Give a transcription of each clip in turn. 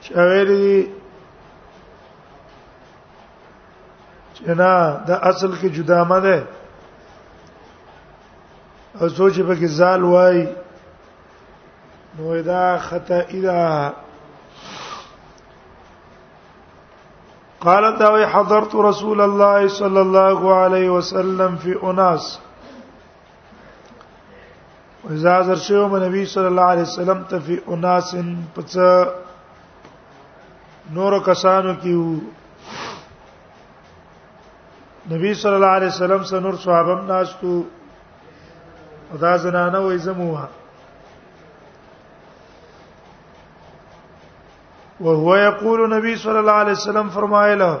چويري چنا د اصل کې جدا مده او سوچ په کې زال وای نو دا خطا اذا قالت دا حضرت رسول الله صلى الله عليه وسلم في اناس اذا حضر شو نبی صلی الله علیه وسلم ته فی اناس پڅ نور کسانو کیو نبی صلی الله علیه وسلم سره نور صحابه ناشتو دا زنانه وې زموه وهو یقول نبی صلی الله علیه وسلم فرمایله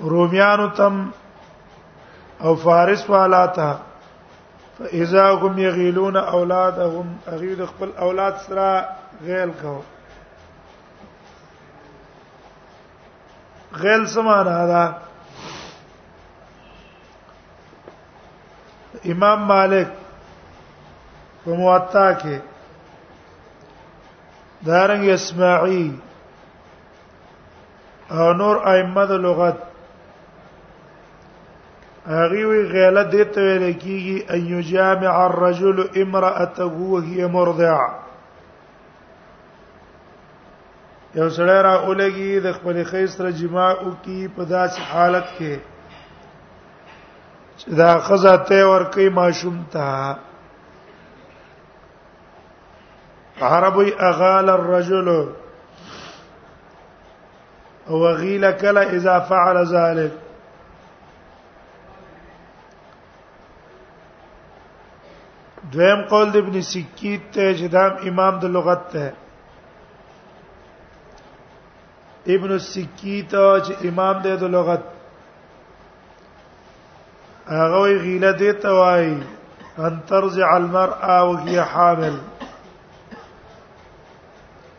رومیانو تم او فارس والا ته فاذا هم یغیلون اولادهم اغي د خپل اولاد سره غیل کو غیل سمانه دا امام مالک په موطا کې دارنګ اسماعیل او نور ائمه د لغت هغه وی غیله دې ته ویل کیږي ان یجامع الرجل امراته وهي مرضع یو سړی را اولګي د خپل خیس سره جماع وکي په داسې حالت کې چې دا خزه ته ور کوي ماشوم ته عربی اغال الرجل او غیل کله اذا فعل ذلك دویم قول د ابن سکیت ته چې دا امام د لغت ته ابن سکیت چې امام دی د لغت هغه وی غیله دی ته وای ان ترجع المرأه وهي حامل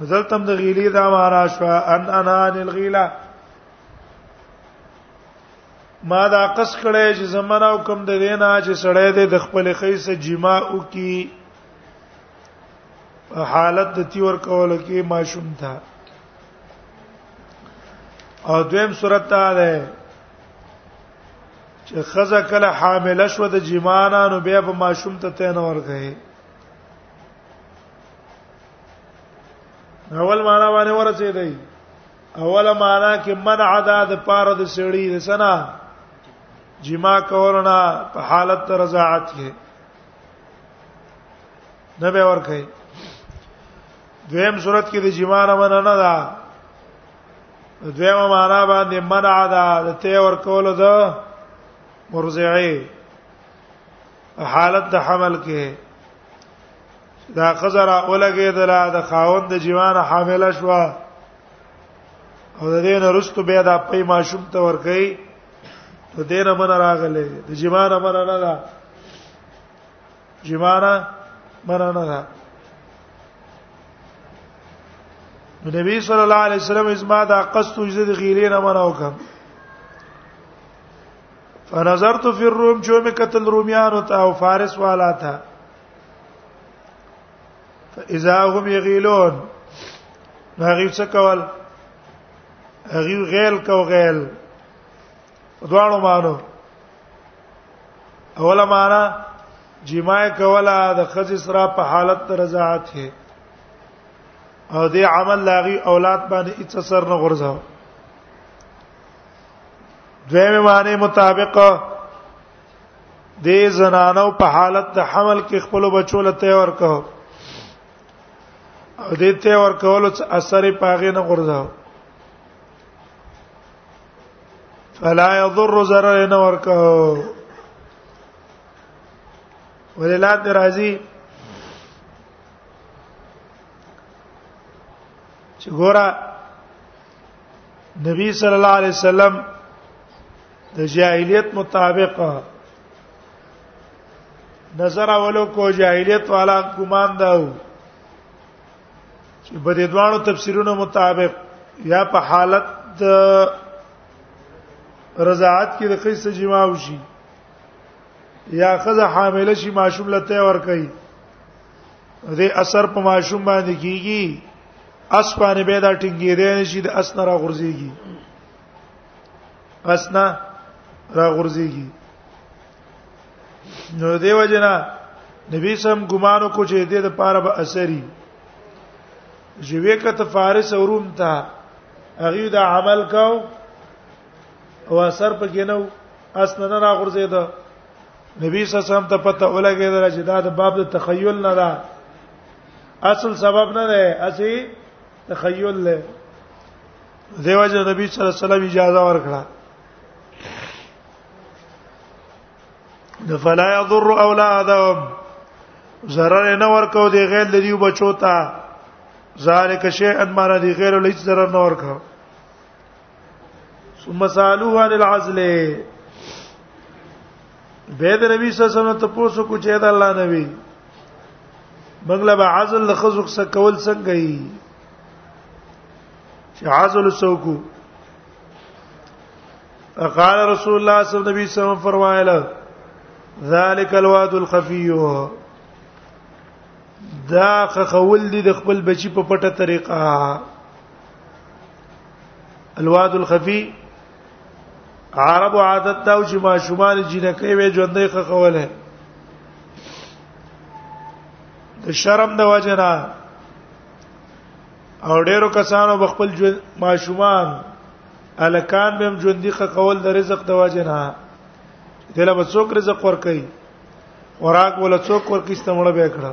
دلتم د غیلی دا مارا شو ان انا ان الغیلا ما دا قص کړی چې زمانہ او کم د دینا چې سړی دې د خپل خیسه جما او کی حالت د تیور کول کې ماشوم تھا او دویم صورت ته ده چې خزه کله حامله شو د جمانا نو بیا په ماشوم ته تین ورغی اول معنا باندې ورسې دی اول معنا کې منع ده د پاره د سړی د سنا جما کولنا په حالت رضاعت کې نه به ور کوي دویم صورت کې د جما نه منع نه ده دویمه معنا باندې منع ده د ته ور کول ده مرزعه حالت د حمل کې دا خزر اولګه دلا د خاوند د جوان حامل شو او د دین رستو بیا د پي ماشوم ته ور کوي ته دین من راغله د جوان من نه دا جوان من نه دا نبی صلی الله علیه وسلم ازما دا قصد جزد غیرین من او کوم فنظرت فی الروم چې مې قتل رومیانو ته او فارس والا ته فاذا هم یغیلون هغه څه کول هغه غیل کو غیل دواړو مانو اوله معنا جماع کولا د خځې سره په حالت رضاعت هي او دې عمل لاغي اولاد باندې هیڅ اثر نه غورځاو دویمه معنی مطابق د زنانو په حالت د حمل کې خپل بچو له ته ورکو او دې ته ورکول څه اثر پاغې نه غورځاو فلا يضر ضرر نه ورکو وللات راضي چې ګوره نبی صلی الله علیه وسلم د جاهلیت مطابق نظر اولو کو جاهلیت والا ګمان داو چې په دې دوانو تفسیرونو مطابق یا په حالت د رضاعت کې د قصه جما وشي یا خزه حامله شي ماشوم لته ور کوي دې اثر په ماشوم باندې کیږي اس باندې به دا ټینګې دی نشي د اس نه را غورځيږي اس نه را غورځيږي نو دیو جنا نبی سم ګمانو کو چې دې د پاره به اثرې چې وکړه ته فارس او روم ته هغه دا عمل کاو او اثر پکې نو اس نه را غورځیدو نبی صلی الله علیه وسلم ته پته ولګی دا چې دا د باب د تخیل نه ده اصل سبب نه ده اسی تخیل له دیو جن نبی صلی الله علیه وسلم اجازه ورکړه د فلا یضر اولادهم zarar نه ورکو دی غیر د دیو بچو ته ذالک شیئا معنی دی غیر لیس zarar نه ورکو ثم سالوه عن العزل به د نبی صلی الله علیه وسلم ته پوښتنه کو چې دا الله نبی بنگله به عزل د خزق سره کول څنګه یي چې عزل سوکو فقال رسول الله صلی الله علیه وسلم فرمایله ذالک الواد الخفی دا خول دي د خپل بچی په پټه طریقه الواد الخفي عرب عادت دا چې ما شمال جنکې وې ژوندې خخوله د شرم د وجنا او ډیرو کسانو بخپل ژوند ما شومان الکان بهم ژوندې خخول د رزق د وجنا دله به څوک رزق ور کوي خوراک ولا څوک ور کیسته مړ به کړه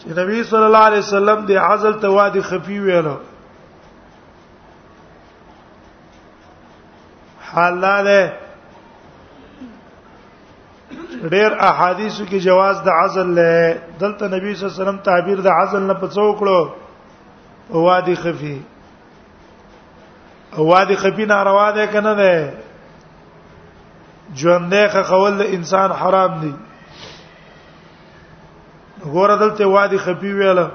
چې نبی صلی الله علیه وسلم د عزل ته وادي خفي ویلو حلاله ډېر احادیثو کې جواز د عزل له دلته نبی صلی الله علیه وسلم تعبیر د عزل نه پڅو کړو وادي خفي وادي خفي ناروا ده کنه ده ژوندې خول د انسان حرام دي ګوره دلته وادي خپي ویاله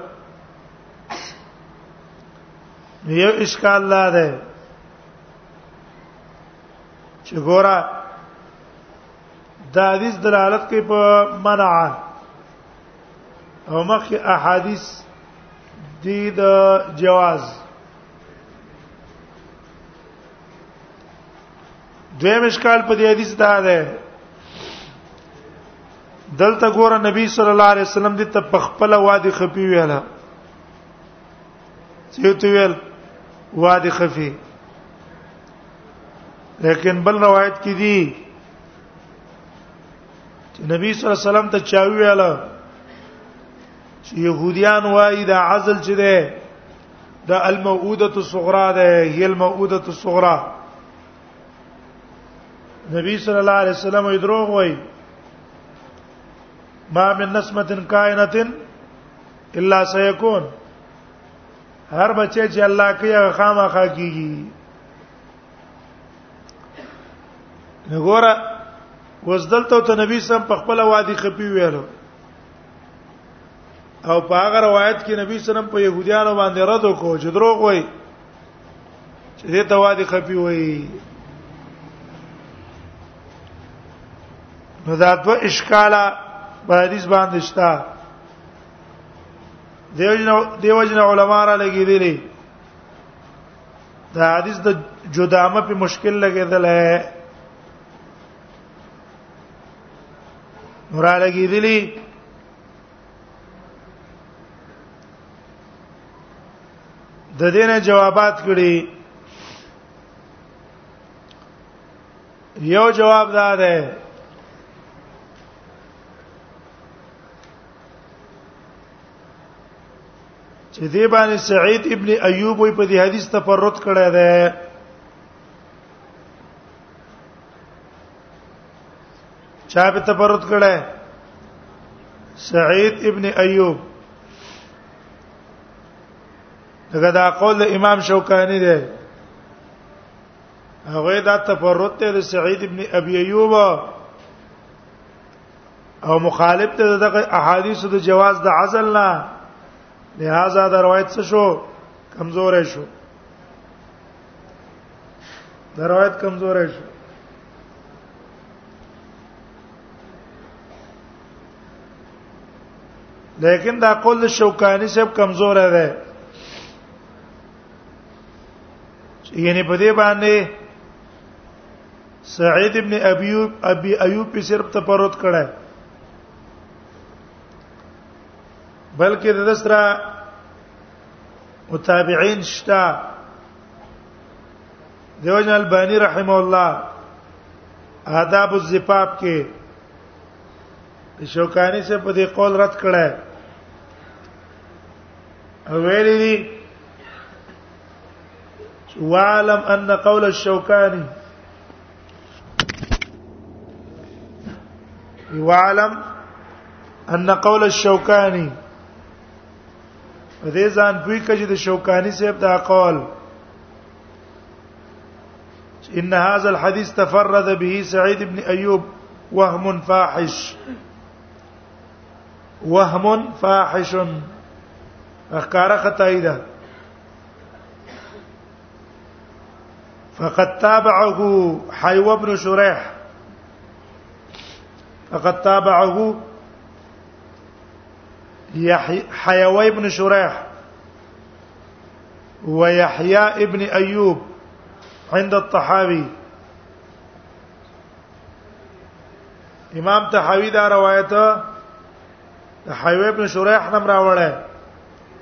یو اشکال لا ده چې ګوره دا حدیث دلالت کوي په منع او مخکې احادیث دي د جواز دویم اشکال په دې حدیث دا ده دلته ګوره نبی صلی الله علیه وسلم دې ته پخپل وادي خفي ویلا چې تو ویل وادي خفي لیکن بل روایت کې دي چې نبی صلی الله علیه وسلم ته چا ویلا چې يهوديان وايي دا عزل چې ده دا الموعوده الصغرى ده هي الموعوده الصغرى نبی صلی الله علیه وسلم یې دروغ وای ما من نسمه کائنه الا سيكون هر بچی چې الله کوي هغه خامخا کیږي نګوره وزدلته ته نبی سم په خپل وادي خپي ویلو او په هغه روایت کې نبی سلام په يهوديانو باندې رد وکړو چې دروغ وایي چې دې ته وادي خپي وي نو دا دو اشکاله په حدیث باندې شته دیو جن علماء را لګی دي دا حدیث د جدامه په مشکل لګیدل ہے نور لګی دي د دینه جوابات کړي یو جواب دا ده چې دی باندې سعید ابن ایوب په دې حدیث ته پر رد کړی دی چا په تپرد کړه سعید ابن ایوب دغه دا قول امام شوکانی دی هغه دا تفرد ته د سعید ابن ابي ايوب او مخالف ته دغه احادیث د جواز د عزل نه لہذا دا روایت څه شو کمزور شو دا روایت کمزور شو لیکن دا قول شوکانی صاحب کمزور دی یعنی په دې باندې سعید ابن ابي ابي ايوب په صرف تپروت کړه بلکې د دسرا متابعين شتا دیوژن البانی رحم الله آداب الزفاف کې شوکانی سے په دې قول رد کړه ویلي دي وعلم ان قول الشوكاني وعلم ان قول الشوكاني دې ځان پوي کړي د شوکانی صاحب دا قول ان هذا الحديث تفرد به سعيد بن ايوب وهم فاحش وهم فاحش اخكار خطايدا فقد تابعه حيوه بن شريح فقد تابعه حيوي بن شريح ويحيى ابن ايوب عند الطحاوي امام طحاوی دا روایت د حیوه ابن شریح نم راوړی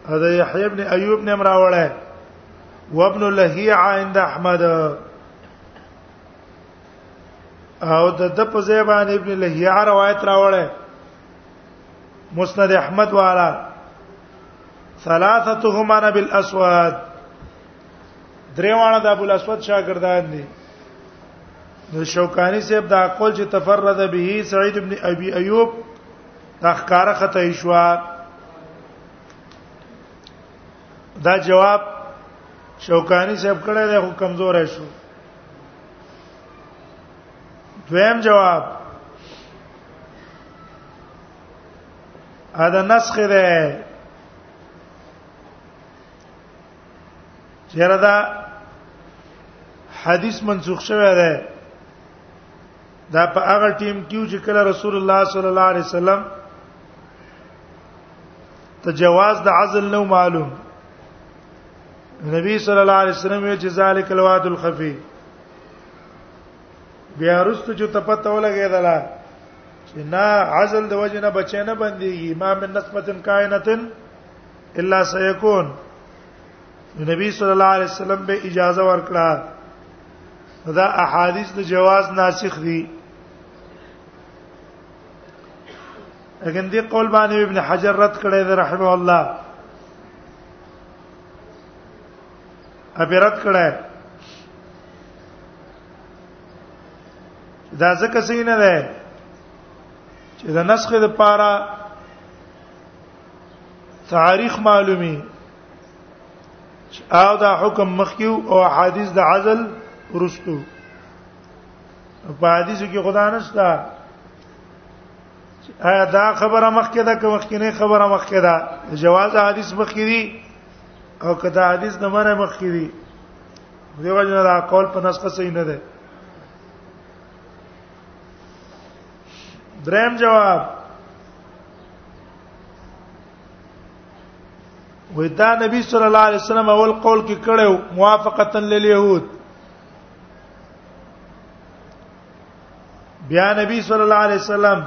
او د یحیی ابن ایوب نم راوړی و ابن لهیع عند احمد او د د په زبان ابن لهیع روایت راوړی مسند احمد والا ثلاثتهما نبی الاسود دریوانه د ابو الاسود شاګردان دي د شوکانی صاحب دا قول چې تفرد به سعید ابن ابي ايوب دا ښکارا خطا شوا دا جواب شوکانی صاحب کړه له کمزور شو دویم جواب ادا نسخ ده چیرې دا حدیث منسوخ شوی دی دا په هغه ټیم کې چې کله رسول الله صلی الله علیه وسلم تجواز د عزل نو معلوم نبی صلی الله علیه وسلم یې جزالک الواد الخفی بیا رستو چې تپته ولګېدله چې نه عزل د وجه نه بچی نه بنديږي ما من نسبتن کائنتن الا سيكون نبی صلی الله علیه وسلم به اجازه ورکړه دا احادیث د جواز ناسخ دي اګن دې قول باندې ابن حجر رد کړی دی رحمه الله ابرت کړه دا ځکه څه نه ده چې د نسخ د پاره تاریخ معلومي او دا حکم مخکیو او حدیث د عزل ورستو په حدیثو کې خدا نشته دا خبره مخکې ده که مخکې نه خبره مخکې ده جواز حدیث مخکې دي او کدا حدیث نه مره مخ کی دی دیو جن دا قول په نسخه صحیح نه ده دریم جواب وې دا نبی صلی الله علیه وسلم اول قول کې کړو موافقتا لليهود بیا نبی صلی الله علیه وسلم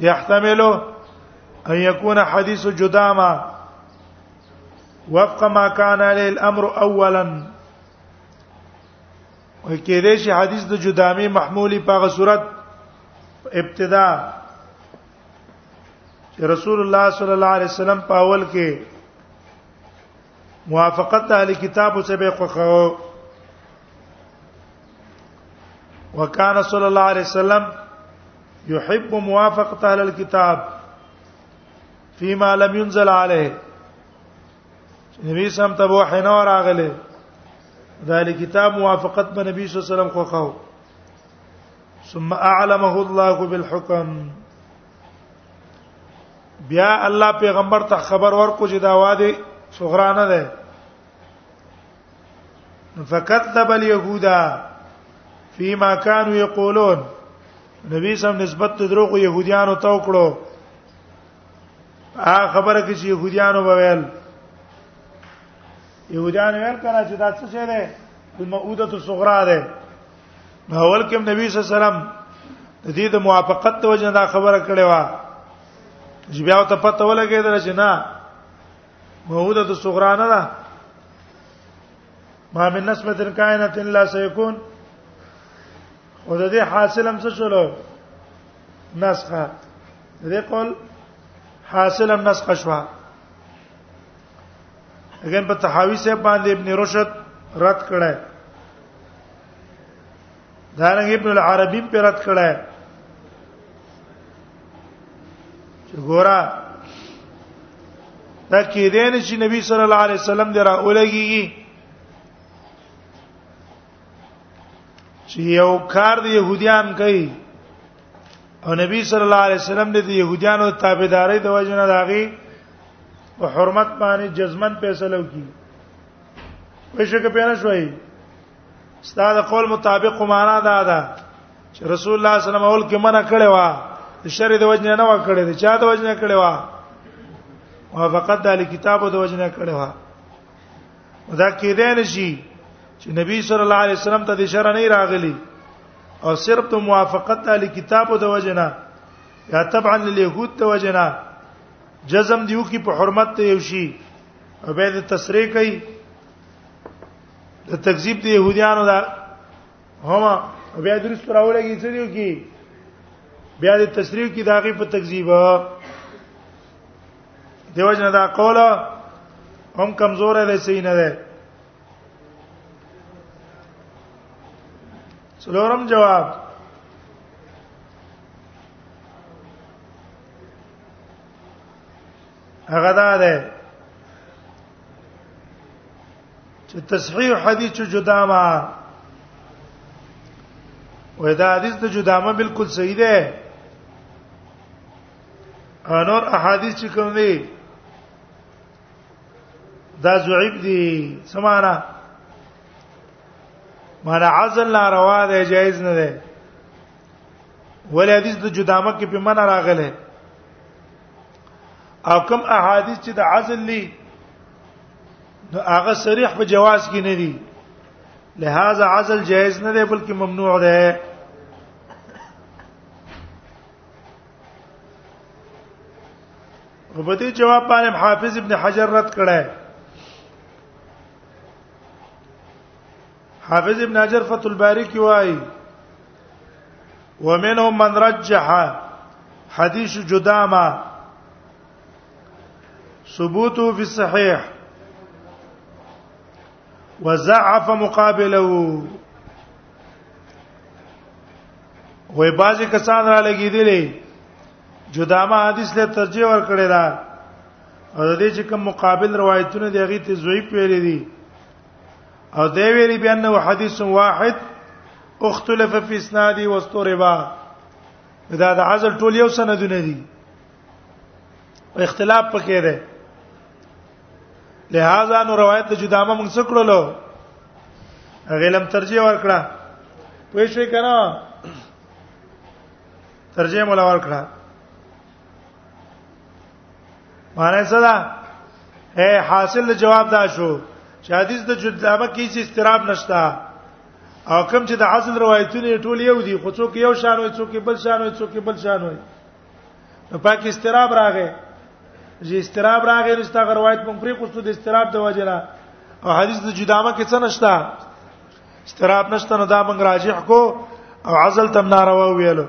يحتمل ان يكون حديث جدامه وفق ما كان عليه الامر اولا وکې دې شي حدیث د جدامي محمولي په غو صورت ابتدا چې رسول الله صلی الله علیه وسلم په اول کې موافقت اهل کتاب سره به خوخو وکانه صلی الله علیه وسلم يحب موافقه اهل الكتاب فيما لم ينزل عليه نبی سم ته وحی نه راغله دا کتاب موافقت به نبی صلی الله علیه وسلم خو خو ثم اعلمه الله بالحكم بیا الله پیغمبر ته خبر ورکو چې دا واده صغرا نه ده فكذب اليهود فيما كانوا يقولون نبی سم نسبت دروغ يهوديانو ته وکړو هغه خبره کې چې يهوديانو وویل يهوديان ویل کړه چې دا څه شه ده المعوده الصغرى ده نو اول کې نبی صلی الله علیه وسلم د دې د موافقت ته وجه دا خبره کړې و چې بیا ته پته ولګېدل چې نه موده د صغرا نه ده ما من نسمه کائنات الا سيكون او د دې حاصل هم څه شولو نسخه د دې قول حاصل هم نسخه شو اګن په تحاوی سے باندې ابن رشد رد کړه دا رنګ ابن العربی پر رد کړه چې ګورا دا کې دې نه چې نبی صلی الله علیه وسلم دی را اولګي چې یو کار د يهوديان کوي او نبی صلی الله علیه وسلم د يهوديانو تابعداري د وجنه داغي او حرمت باندې جزمن فیصله وکړي پښه کې پیانه شوي استاد قول مطابق معنا دا ده چې رسول الله صلی الله علیه وسلم اول کې منع کړی و د شر د وجنه نه وکړي د چا د وجنه کړی و او فقط د کتابو د وجنه کړی و دا کې دې نشي چې نبی صلی الله علیه وسلم ته د شر نه راغلی او صرف ته موافقت د کتابو د وجنه یا طبعا لليهود د وجنه جزم دیو کی په حرمت ته یو شي او به د تصریح کوي د تکذیب د يهوديانو دا هما بیا درس پر اولګي څه دیو کی بیا د تشریح کی داغه په تکذیب دیو جن دا قول هم کمزور دی صحیح نه دی څلورم جواب هغه دا ده چې تصحیح حدیث جدا ما وای دا حدیث د جدامه بالکل صحیح ده انور احادیث چې کوم دي دا زعیب دي سمانا مانا عزل ناروا ده جایز نه ده ولې حدیث د جدامه کې په معنا راغله او کوم احادیث چې د عزل لي نو هغه صریح په جواز کې نه دي لہذا عزل جائز نه دی بلکې ممنوع دی غبطي جواب باندې حافظ ابن حجر رد کړه حافظ ابن حجر فتح الباری کی وایي ومنهم من رجح حديث جدامه ثبوته فی الصحیح وزعف مقابله وې بعضی کسان را لګیدلې جدامه حدیث له ترجیح ور کړی دا او د دې چې کوم مقابل روایتونه دی هغه ته زوی پیری دي او دی ویری بیان نو حدیث واحد اختلف فی اسنادی واستربا دا د عزل ټول یو سندونه دي اختلاف پکې ده لہذا نو روایت د جدامه موږ څه کړلو غلم ترجیح ورکړه پوه شئ کنه ترجیح مولا ورکړه معنی څه ده اے حاصل جواب دا شو چې حدیث د جدامه کې هیڅ استراب نشته او کوم چې د عزل روایتونه ټول یو دي خو څوک یو شان وي څوک بل شان وي څوک بل شان وي نو پاک استراب راغې چې استراب راغې نو ستاسو روایت په پرې کوڅو د استراب د وجنه او حدیث د جدامه کې څه نشته استراب نشته نو دا موږ راجح کو او عزل تم ناروا ویلو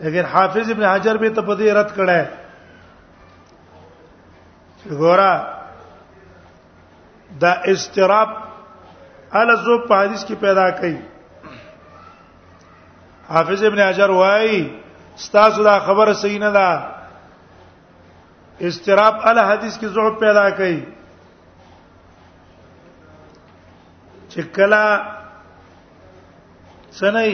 لیکن حافظ ابن حجر به ته په دې رد کړه ګورا دا استراب الزو په حدیث کې پیدا کړي حافظ ابن حجر وایي ستاسو دا خبره صحیح نه ده استراب ال حدیث کې ضعف پیدا کړي چې کلا سنئ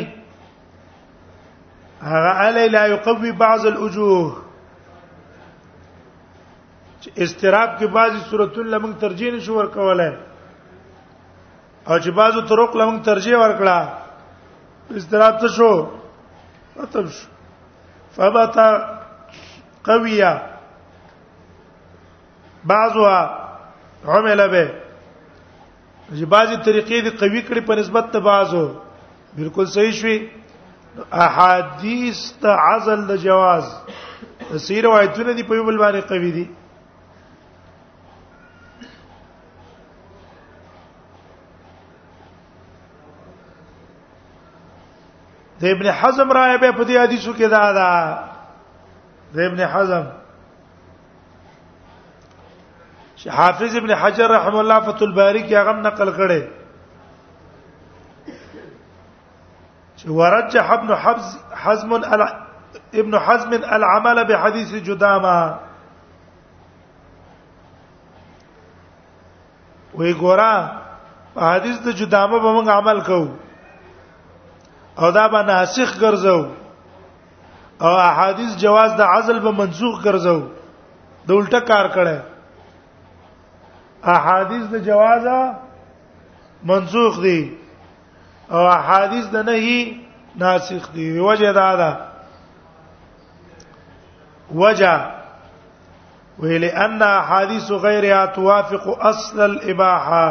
هغه علی لا یقوی بعض الوجوه چې استراب کې بعضی صورتونه لمن ترجیح نشو ورکولای او چې بعضو طرق لمن ترجیح ورکړه استراب څه شو ختم شو فبت قویه بعضها عمل به چې بعضی طریقې دي قوي کړي په نسبت ته بعضو بالکل صحیح شوي احادیث ته عزل د جواز سیر روایتونه دي په بل باندې قوي دي د ابن حزم رائے به په دې حدیثو کې دا ده د ابن حزم حافظ ابن حجر رحم الله فتح الباری کې هغه نقل کړي چې ورجح ابن حفظ حزم ابن حزم العمل بحديث جدامه وی ګورا په حدیث د جدامه به موږ عمل کوو او دا به ناسخ ګرځو او احادیث جواز د عزل به منسوخ ګرځو د الټه کار کړي احادیث د جوازه منسوخ دي او احادیث د نهي ناسخ دي وجه دا ده وجه ویل ان احادیث غیرها توافق اصل الاباحه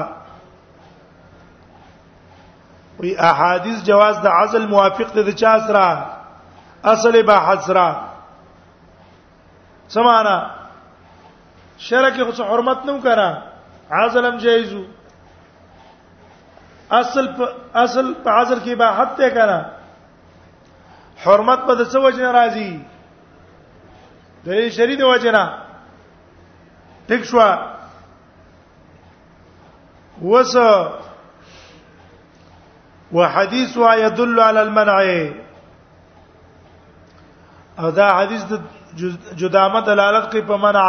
وی احادیث جواز د عزل موافق دي چا سره اصل به حسرا سمانا شرک خو حرمت نو کرا عزلم جایزو اصل په اصل په عزل کې به حد ته کرا حرمت په د څه وجه ناراضي د شری د وجه نه ټیک شو وس وحديث يدل على المنع او دا حدیث د جدامه دلالت کوي په منع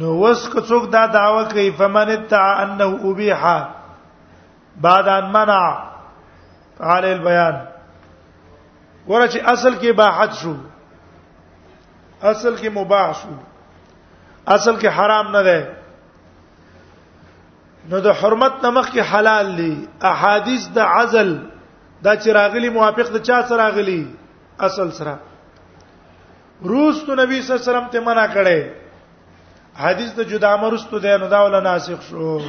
نو وس که څوک دا داوا کوي فمن اتع انه ابيح بعد ان منع على البيان ورته اصل کې باحت شو اصل کې مباح شو اصل کې حرام نه ده نو د حرمت نمخ کې حلال دي احادیث د عزل دا چې راغلي موافق د چا سره راغلي اصل سره روس تو نبی صلی الله علیه وسلم ته منع کړي حدیث د جدا مرستو ده نو دا ول ناسخ شو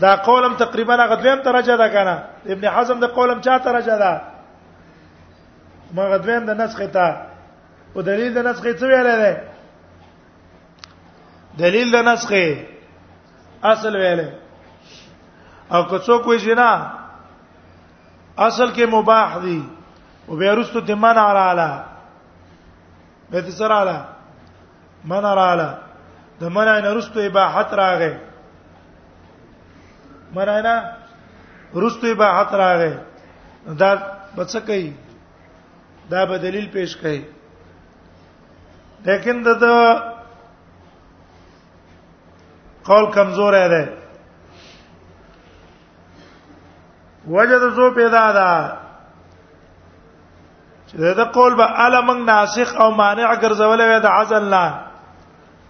دا قولم تقریبا هغه دویم درجه ده کنه ابن حزم د قولم چا درجه ده ما غدوین د نسخ ته او دلیل د نسخ څه ویل دی دلیل د نسخ اصل ویل او که څوک وی جنا اصل کې مباح دي او بیا رستو ته منع رااله به ته سره رااله منع رااله د منع نه رستو اباحت راغې منع نه رستو اباحت راغې دا بچ کوي دا به دلیل پیش کړي لیکن د قول کمزور دی وجد زو پیدا ده چې دا قول به اعلی من ناسخ او مانع ګرځول وي د عزل نه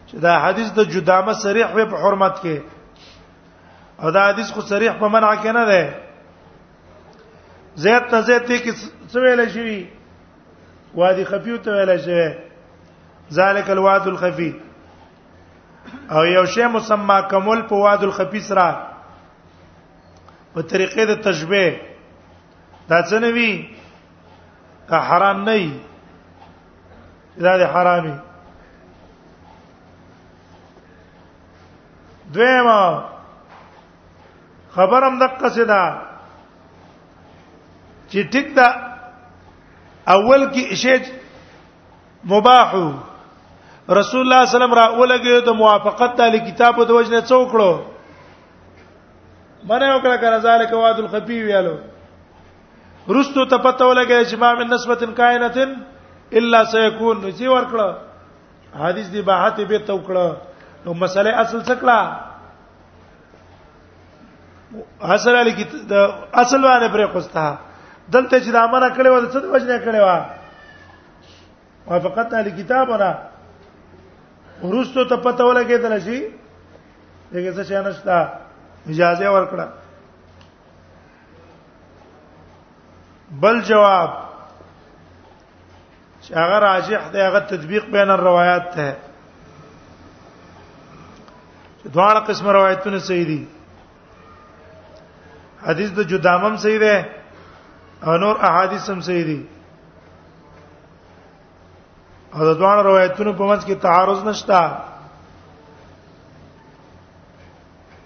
چې دا حدیث د جدامه صریح په حرمت کې او دا حدیث خو صریح په منع کې نه ده زید ته زید ته کې څه ویل شي وادي خفیو ته ویل شي ذالک الواد الخفی او یو شی مسما کمل په واد الخفی سره په طریقې د تشبیه دا څه نه وی دا حرام نه وی دا د حرامي دویمه خبرم دقه څه ده چې ټیک ده اول کې شی مباح رسول الله صلی الله علیه وسلم را ولګي د موافقت د کتاب د وجنه څوکړو منه وکړه کنه ذالک واد الخفی ویالو رستو ته پته ولګی چې ما من نسبت کائنات الا سيكون نو چې ورکړه حدیث دی باحت به توکړه نو مسله اصل څکړه اصل علی کی د اصل باندې پرې خوستا دلته چې دا امر کړو د څه د وجنه کړو وافقت علی کتابنا ورستو ته پته ولګېدل شي دغه څه شي نشتا اجازه ورکړه بل جواب چې هغه راجح دی هغه تطبیق بین الروایات ته چې دواړه قسم روایتونه صحیح دي حدیث د جدامم صحیح دی او نور احادیث هم صحیح دي او د دواړو روایتونو په منځ کې تعارض نشته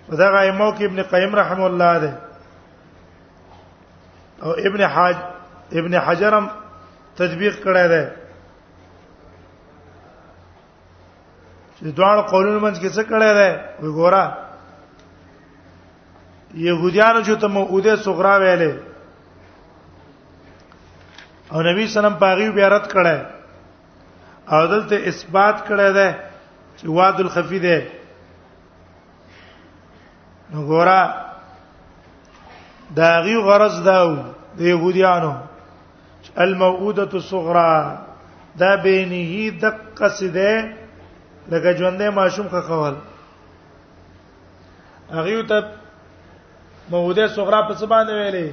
په دغه ایمو کې ابن قیم رحم الله ده او ابن حاج ابن حجرم تطبیق کړی دی چې دوه قولونو منځ کې څه کړی دی وګوره يهوديانو چې ته موعوده صغرا ویلې او نبی سلام پاغي بیا رد کړه او دلته اثبات کړه ده چې واد الخفي ده وګوره دا غي غرض دا د يهوديانو الموعوده الصغرى دا بینه دقه سده لکه ژوندې ماشوم خخول هغه ته موده صغرا په سبانه ویلې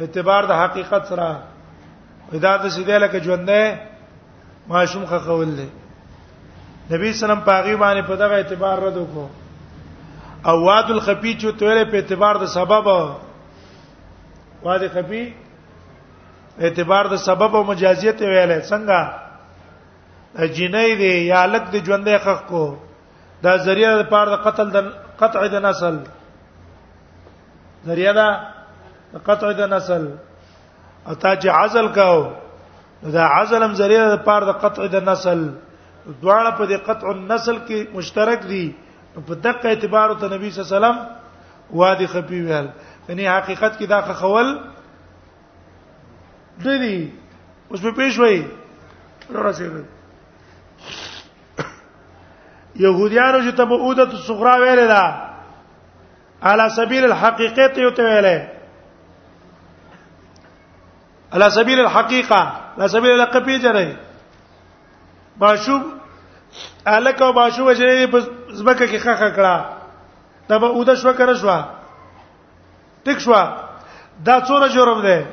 اعتبار د حقیقت سره دا د سیده لکه ژوندې ماشوم خخول دی نبی سلام پاغي باندې په دغه اعتبار رد وکړو او واد الخفی چې توله په اعتبار د سبب واد خفی اعتبار د سبب او مجازیت ویلې څنګه جنې دی یا لک د ژوندې خخ کو دا ذریعہ د پاره د قتل د قطع د نسل ذریعہ دا قطع د نسل او تا چې عزل کاو دا عزل هم ذریعہ د پاره د قطع د نسل دواړه په دې قطع النسل کې مشترک دي په دقه اعتبار ته نبی صلی الله علیه وسلم وادي خپي ویل یعنی حقیقت کې دا خول دلی اوس په پیښ وای راځي يهوديانو چې تبعودت الصغرا ویل دا على سبيل الحقيقه ته وته ویلې على سبيل الحقيقه على سبيل القبي جره باشوب الک او باشوب جره په زبکه کې خخه کړه دا به اوده شو کړه شو ټیک شو دا څوره جرم ده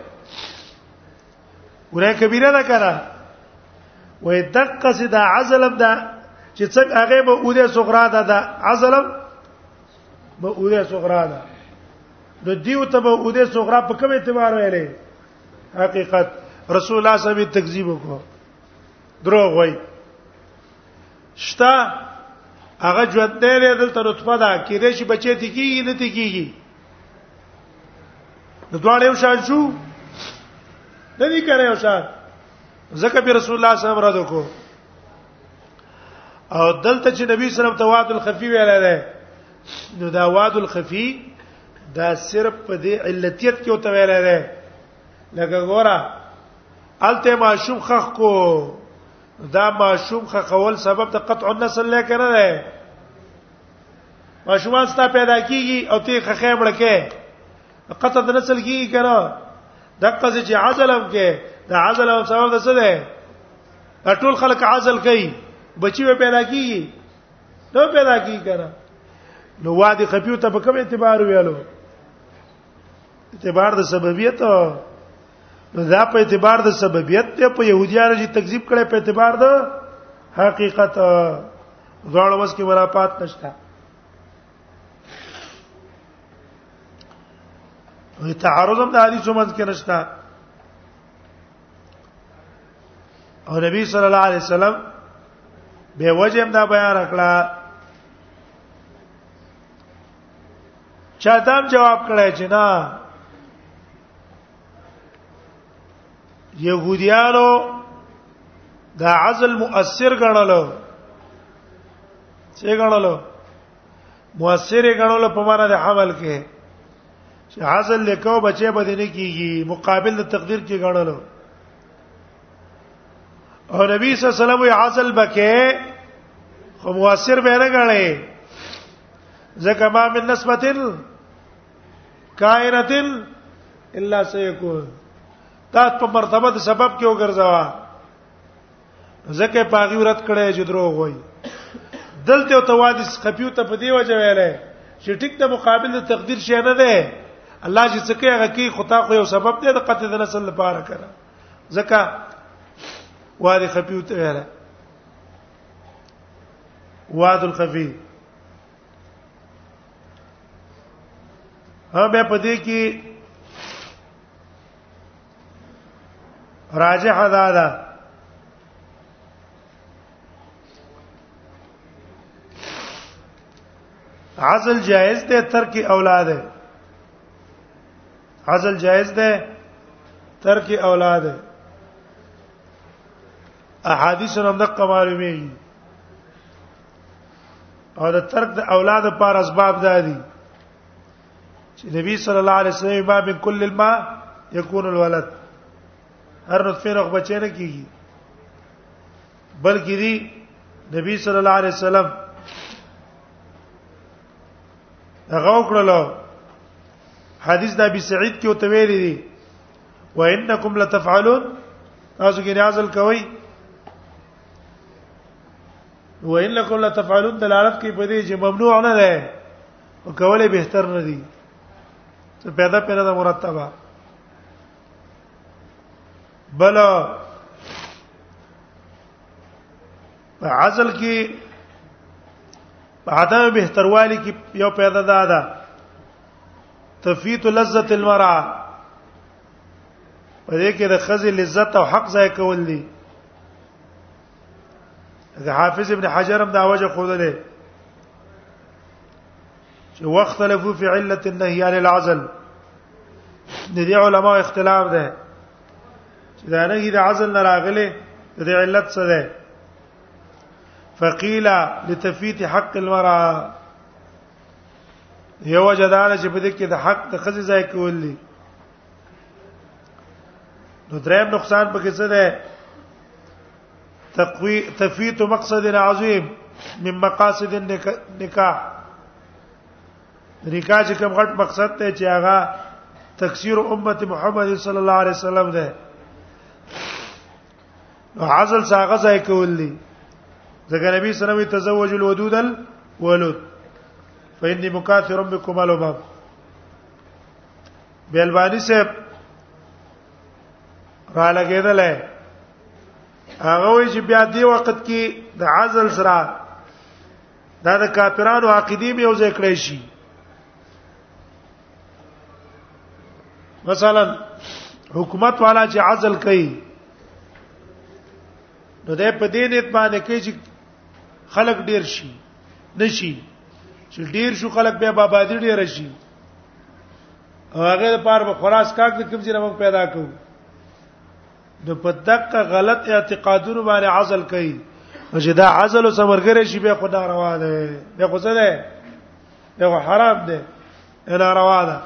ګناه کبیره ده کنه وې دقه سي دا عزلم دا چې څنګه هغه به اوده صغرا ده دا عزلم به اوده صغرا ده د دیو ته به اوده صغرا په کوم اعتبار ویلې حقیقت رسول الله صلی الله علیه وسلم تکذیب وکړو دروغ وای شتا هغه ژوند دی دلته رتبه ده کې دې شي بچی ته کیږي نه ته کیږي د دواړو یو شان شو نه دي کړی یو شان زکه به رسول الله صلی الله علیه وسلم را دکو او دلته چې نبی صلی الله علیه وسلم تواد الخفی ویل دی نو دا واد الخفی دا صرف په دې علتیت کې وته ویل دی لکه ګوره الته معشوم خخ کو دا معشوم خخول سبب د قطع النسل نه کنه ده ماشومان ستا پیدا کیږي او ته خخې مړکه قطع د نسل کیږي کنه دغه چې عزلم کې د عزلم سبب څه ده دا ټول خلک عزل کوي بچي به پیدا کیږي نو پیدا کیږي کنه نو وادي خفیو ته په کوم اعتبار ویلو اعتبار د سببیت نو دا په اعتبار د سببیت ته په يهوديانو چې تکذیب کړي په اعتبار د حقیقت غواړو بس کې ورافات نشته وي تعارض هم د حدیثو منځ کې نشته او نبی صلی الله علیه وسلم به وجه دا بیان کړه چا دام جواب کړی چې نه يهوديانو دا عزل مؤثر غنلو څه غنلو مؤثر غنلو په معنا د حمل کې حاصل لیکو بچي به دې نه کیږي مقابل د تقدیر کې غړلو او نبی صلی الله علیه وسلم یې حاصل بکې خو موثر به نه غړې ځکه ما من نسبتن کائنتن الا سيكون تا په مرتبه د سبب کې وګرځوا ځکه پاغي ورت کړي چې دروغ وای دلته ته وادي سقفیو ته په دی وجه ویلې چې ټیک د مقابل د تقدیر شي نه ده الله چې څه کوي هغه کوي خطا خو یو سبب دی د قتل د نسل لپاره کړه ځکه وادي خفیو ته ویلې واد الخفی ها به پدې کې راجح دا ده عزل جائز ده ترک اولاد ده عزل جائز ده ترک اولاد ده احادیث هم د قمارمي او د ترک د اولاد پر اسباب دادي چې نبی صلی الله علیه وسلم ما من کل الماء یکون الولد هر نطفه رخ بچی نه کیږي بلکې دی نبی صلی الله علیه وسلم هغه وکړلو حدیث د ابي سعید کې وته ویلي دي وانکم لتفعلون تاسو کې ریاضل کوي وانکم لتفعلون دلالت کوي په دې چې ممنوع نه ده او کولې بهتر نه دي ته پیدا پیدا د مرتبه بل عزل کې عدم بهتروالی کې یو پیدا ده ده تفیت لذت المرأه په دې کې د خزي لذت او حق ځای کول دي د حافظ ابن حجر هم دا وجه خو ده چې وخت له فی علت النهی عن العزل د دې علماء اختلاف ده چې دا نه د عزل نه راغله د علت څه ده فقيل لتفيت حق المرأه یو جدار چې په دې کې د حق د خزې ځای کول دي نو دریم نقصان پکې څه ده تقوی تفیت مقصد عظیم من مقاصد النکاح نکاح چې کوم غټ مقصد ته چې هغه تکثیر امت محمد صلی الله علیه وسلم ده نو عزل څنګه ځای کول دي ځکه نبی صلی الله علیه وسلم تزوج الودود الولد فإني مكاثر بكم الأمم بیلوانی صاحب را لګیدل هغه وی چې بیا دی وخت کې د عزل سره دا د کافرانو عقیده به یو ځای کړی شي مثلا حکومت والا چې عزل کوي نو ده په دې نیت باندې کوي چې خلک ډیر شي نشي چې ډیر شو خلک بیا آبادی ډیر شي او هغه لپاره به خراس کاک د کوم ځای موږ پیدا کوو د پدق غلط اعتقادونو باندې عزل کوي او چې دا عزل او سمرګره شي به خدا روا ده به خو څه ده به حرام ده انا روا ده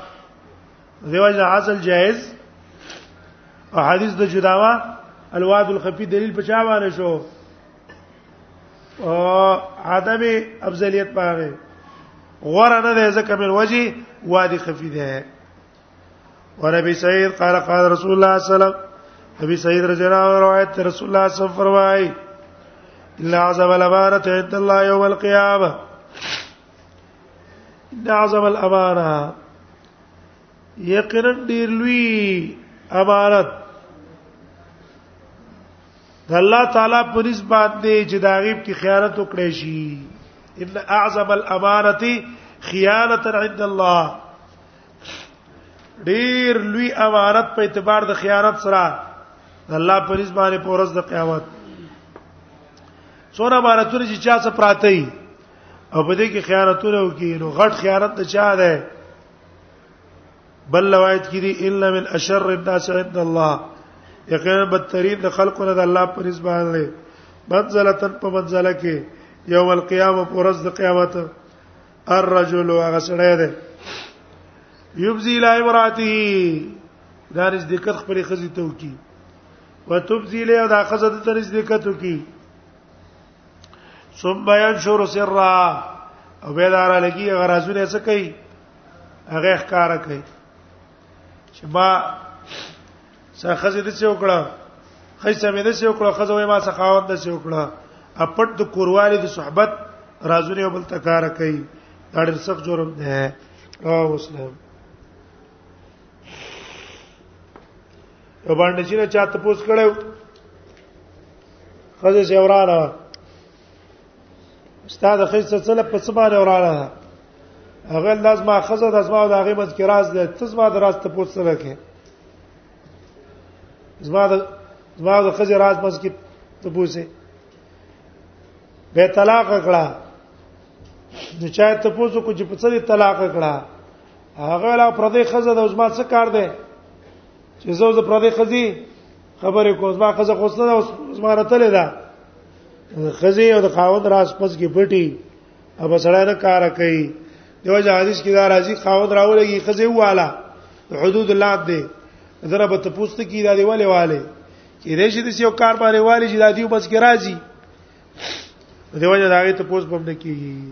دیوژ عزل جائز او حدیث د جداوا الواد الخفي دلیل په چا باندې شو او عدم افضلیت باندې غره نه ده ځکه من وجه وادي خفي ده وربي سعید قال قال رسول الله صلی الله علیه وسلم ابي سعید رضی الله عنه روایت رسول الله صلی الله علیه وسلم فرمایي ان عذاب الامانه عند الله يوم القيامه ان عذاب الامانه یقینا ډیر لوی امارت د الله تعالی پر نسبت دی چې دا غیب کی خیانت وکړي شي ان اعظم الامانه خیانه عند الله ډیر لوی امارت په اعتبار د خیانت سره د الله پر نسبت باندې پورز د قیامت څوره امارتونه چې چا څه پراته او په دې کې خیانتونه وکړي نو غټ خیانت ته چا ده بل روایت کې دي ان من اشر الناس عند الله یقینا بدترین د خلقونه د الله پر نسبت باندې منزلتن په منزله کې یوم القیامه پر ورځ د قیامت الرجل هغه سړی دی یبزی لا امراته دا رز د کخ پر خزي توکي وتبزی له دا خزه د ترز د کتو کی ثم ينشر سرا او به دار لګي غرازونه څه کوي هغه ښکار کوي چې ما څه خزه دې څه وکړه خیسه مې دې څه وکړه خزه وې ما څه خاوند دې څه وکړه اپټ د کوروالي د صحبت رازونه بل تکار کوي دا ډېر سخت جرم دی او مسلم باندې چې نه چاته پوس کړو خزه چې وراله استاد خزه څه په څه باندې وراله هغه لازمه خزه د ازما او د هغه مز کې راز ده ته زما د راز ته پوس سره کې زما د زما د خزه راز مز کې ته پوسه به طلاق کړه نو چا ته پوسو کو چې په څه طلاق کړه هغه لا پردې خزه د عثمان څخه کار دی چې زه د پردې خزي خبرې کوم زما خزه خوسته ده عثمان راتلې ده خزي او د خاوند راس پس کې پټي اب سړی نه کار کوي دیو ځه حدیث کې دا راځي خاوند راولېږي خزي واله حدود الله دې زره به تپوست کی دا دی والے والے کې دې شي د یو کار باندې والي چې دا دیو بس کې راځي دیو ځه دا غي تپوست بم نه کیږي